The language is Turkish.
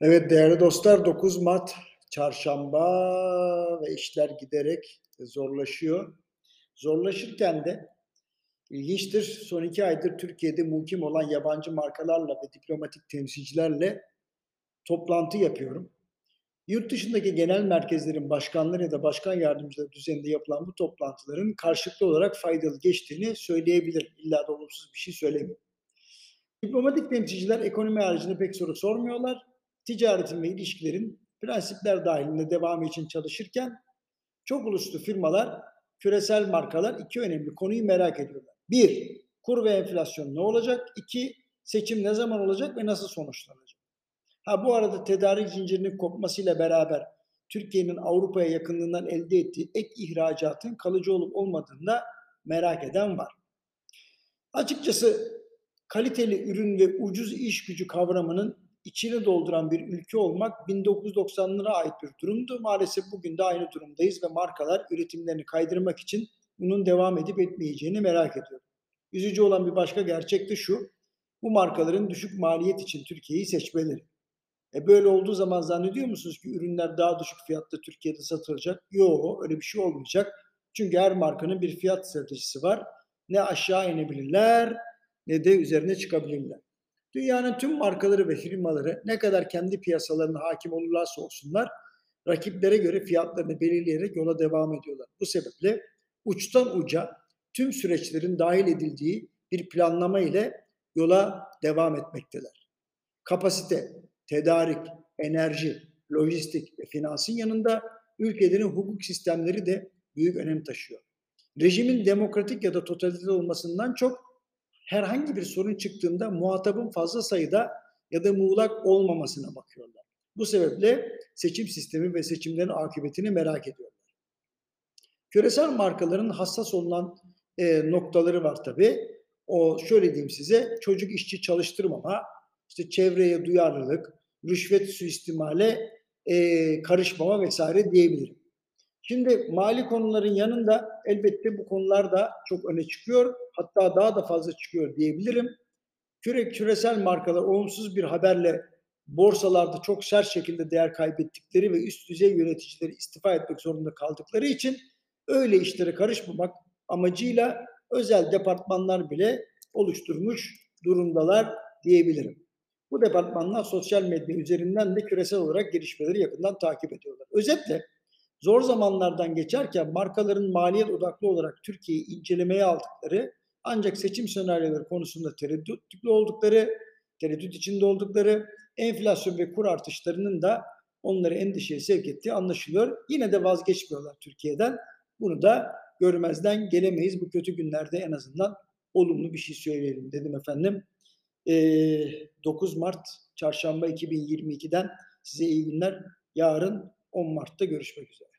Evet değerli dostlar 9 Mart çarşamba ve işler giderek zorlaşıyor. Zorlaşırken de ilginçtir son iki aydır Türkiye'de mukim olan yabancı markalarla ve diplomatik temsilcilerle toplantı yapıyorum. Yurt dışındaki genel merkezlerin başkanları ya da başkan yardımcıları düzeninde yapılan bu toplantıların karşılıklı olarak faydalı geçtiğini söyleyebilirim. İlla da olumsuz bir şey söylemiyorum. Diplomatik temsilciler ekonomi haricinde pek soru sormuyorlar. Ticaretin ve ilişkilerin prensipler dahilinde devamı için çalışırken çok uluslu firmalar, küresel markalar iki önemli konuyu merak ediyorlar. Bir, kur ve enflasyon ne olacak? İki, seçim ne zaman olacak ve nasıl sonuçlanacak? Ha bu arada tedarik zincirinin kopmasıyla beraber Türkiye'nin Avrupa'ya yakınlığından elde ettiği ek ihracatın kalıcı olup olmadığını da merak eden var. Açıkçası kaliteli ürün ve ucuz iş gücü kavramının içini dolduran bir ülke olmak 1990'lara ait bir durumdu. Maalesef bugün de aynı durumdayız ve markalar üretimlerini kaydırmak için bunun devam edip etmeyeceğini merak ediyor. Üzücü olan bir başka gerçek de şu. Bu markaların düşük maliyet için Türkiye'yi seçmeleri. E böyle olduğu zaman zannediyor musunuz ki ürünler daha düşük fiyatta Türkiye'de satılacak? Yok öyle bir şey olmayacak. Çünkü her markanın bir fiyat stratejisi var. Ne aşağı inebilirler ne de üzerine çıkabilirler. Dünyanın tüm markaları ve firmaları ne kadar kendi piyasalarına hakim olurlarsa olsunlar rakiplere göre fiyatlarını belirleyerek yola devam ediyorlar. Bu sebeple uçtan uca tüm süreçlerin dahil edildiği bir planlama ile yola devam etmekteler. Kapasite, tedarik, enerji, lojistik ve finansın yanında ülkelerin hukuk sistemleri de büyük önem taşıyor. Rejimin demokratik ya da totaliter olmasından çok herhangi bir sorun çıktığında muhatabın fazla sayıda ya da muğlak olmamasına bakıyorlar. Bu sebeple seçim sistemi ve seçimlerin akıbetini merak ediyorlar. Küresel markaların hassas olan e, noktaları var tabii. O şöyle diyeyim size çocuk işçi çalıştırmama, işte çevreye duyarlılık, rüşvet suistimale e, karışmama vesaire diyebilirim. Şimdi mali konuların yanında elbette bu konular da çok öne çıkıyor. Hatta daha da fazla çıkıyor diyebilirim. Küre, küresel markalar olumsuz bir haberle borsalarda çok sert şekilde değer kaybettikleri ve üst düzey yöneticileri istifa etmek zorunda kaldıkları için öyle işlere karışmamak amacıyla özel departmanlar bile oluşturmuş durumdalar diyebilirim. Bu departmanlar sosyal medya üzerinden de küresel olarak gelişmeleri yakından takip ediyorlar. Özetle zor zamanlardan geçerken markaların maliyet odaklı olarak Türkiye'yi incelemeye aldıkları ancak seçim senaryoları konusunda tereddütlü oldukları, tereddüt içinde oldukları, enflasyon ve kur artışlarının da onları endişeye sevk ettiği anlaşılıyor. Yine de vazgeçmiyorlar Türkiye'den. Bunu da görmezden gelemeyiz. Bu kötü günlerde en azından olumlu bir şey söyleyelim dedim efendim. Ee, 9 Mart çarşamba 2022'den size iyi günler. Yarın 10 Mart'ta görüşmek üzere.